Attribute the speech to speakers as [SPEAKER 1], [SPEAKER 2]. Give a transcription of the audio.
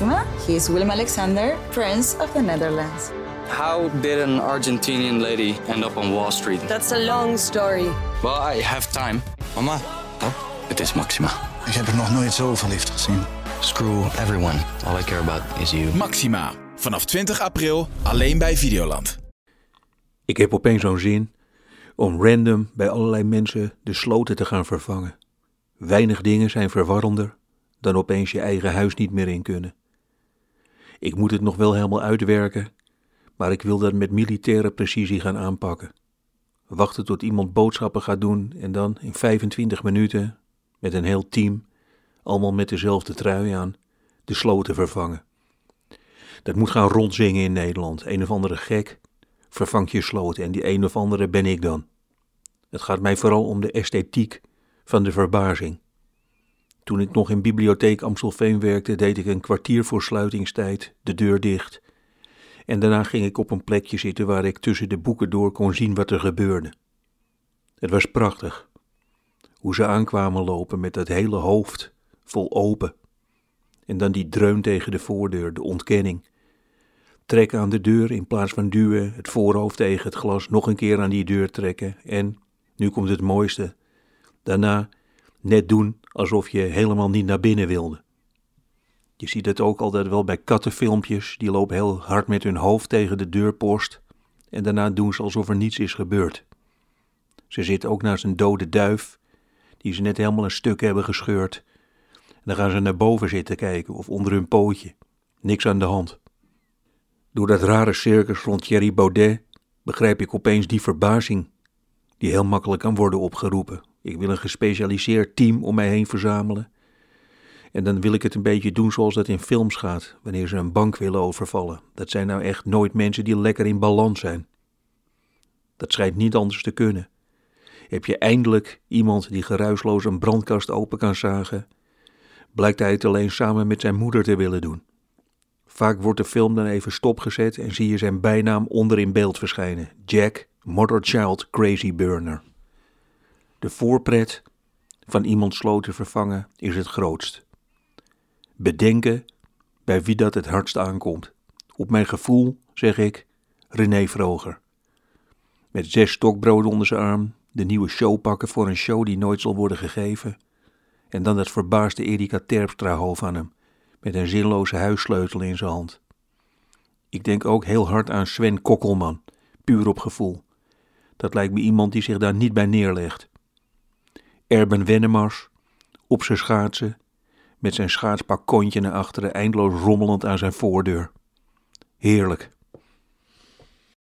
[SPEAKER 1] Maxima. He is Willem Alexander, Prince of the Netherlands.
[SPEAKER 2] How did an Argentinian lady end up on Wall Street?
[SPEAKER 3] That's a long story.
[SPEAKER 2] Well, I have time.
[SPEAKER 4] Mama,
[SPEAKER 2] Het is Maxima.
[SPEAKER 4] ik heb er nog nooit zo verliefd gezien.
[SPEAKER 2] Screw everyone. All I care about is you.
[SPEAKER 5] Maxima. Vanaf 20 april alleen bij Videoland.
[SPEAKER 6] Ik heb opeens zo'n zin om random bij allerlei mensen de sloten te gaan vervangen. Weinig dingen zijn verwarrender dan opeens je eigen huis niet meer in kunnen. Ik moet het nog wel helemaal uitwerken, maar ik wil dat met militaire precisie gaan aanpakken. Wachten tot iemand boodschappen gaat doen en dan in 25 minuten met een heel team, allemaal met dezelfde trui aan, de sloten vervangen. Dat moet gaan rondzingen in Nederland. Een of andere gek vervangt je sloten en die een of andere ben ik dan. Het gaat mij vooral om de esthetiek van de verbazing. Toen ik nog in bibliotheek Amstelveen werkte, deed ik een kwartier voor sluitingstijd de deur dicht. En daarna ging ik op een plekje zitten waar ik tussen de boeken door kon zien wat er gebeurde. Het was prachtig. Hoe ze aankwamen lopen met dat hele hoofd vol open. En dan die dreun tegen de voordeur, de ontkenning. Trekken aan de deur in plaats van duwen, het voorhoofd tegen het glas, nog een keer aan die deur trekken. En, nu komt het mooiste, daarna net doen alsof je helemaal niet naar binnen wilde. Je ziet het ook altijd wel bij kattenfilmpjes, die lopen heel hard met hun hoofd tegen de deurpost en daarna doen ze alsof er niets is gebeurd. Ze zitten ook naast een dode duif, die ze net helemaal een stuk hebben gescheurd. En dan gaan ze naar boven zitten kijken of onder hun pootje. Niks aan de hand. Door dat rare circus rond Thierry Baudet begrijp ik opeens die verbazing, die heel makkelijk kan worden opgeroepen. Ik wil een gespecialiseerd team om mij heen verzamelen. En dan wil ik het een beetje doen zoals dat in films gaat, wanneer ze een bank willen overvallen. Dat zijn nou echt nooit mensen die lekker in balans zijn. Dat schijnt niet anders te kunnen. Heb je eindelijk iemand die geruisloos een brandkast open kan zagen, blijkt hij het alleen samen met zijn moeder te willen doen. Vaak wordt de film dan even stopgezet en zie je zijn bijnaam onder in beeld verschijnen: Jack Motherchild Crazy Burner. De voorpret van iemand sloten vervangen is het grootst. Bedenken bij wie dat het hardst aankomt. Op mijn gevoel zeg ik René Vroger. Met zes stokbroden onder zijn arm, de nieuwe show pakken voor een show die nooit zal worden gegeven. En dan dat verbaasde Erika Terpstra hoofd aan hem, met een zinloze huissleutel in zijn hand. Ik denk ook heel hard aan Sven Kokkelman, puur op gevoel. Dat lijkt me iemand die zich daar niet bij neerlegt. Erben Wennemars, op zijn schaatsen, met zijn schaatspak kontje naar achteren, eindeloos rommelend aan zijn voordeur. Heerlijk.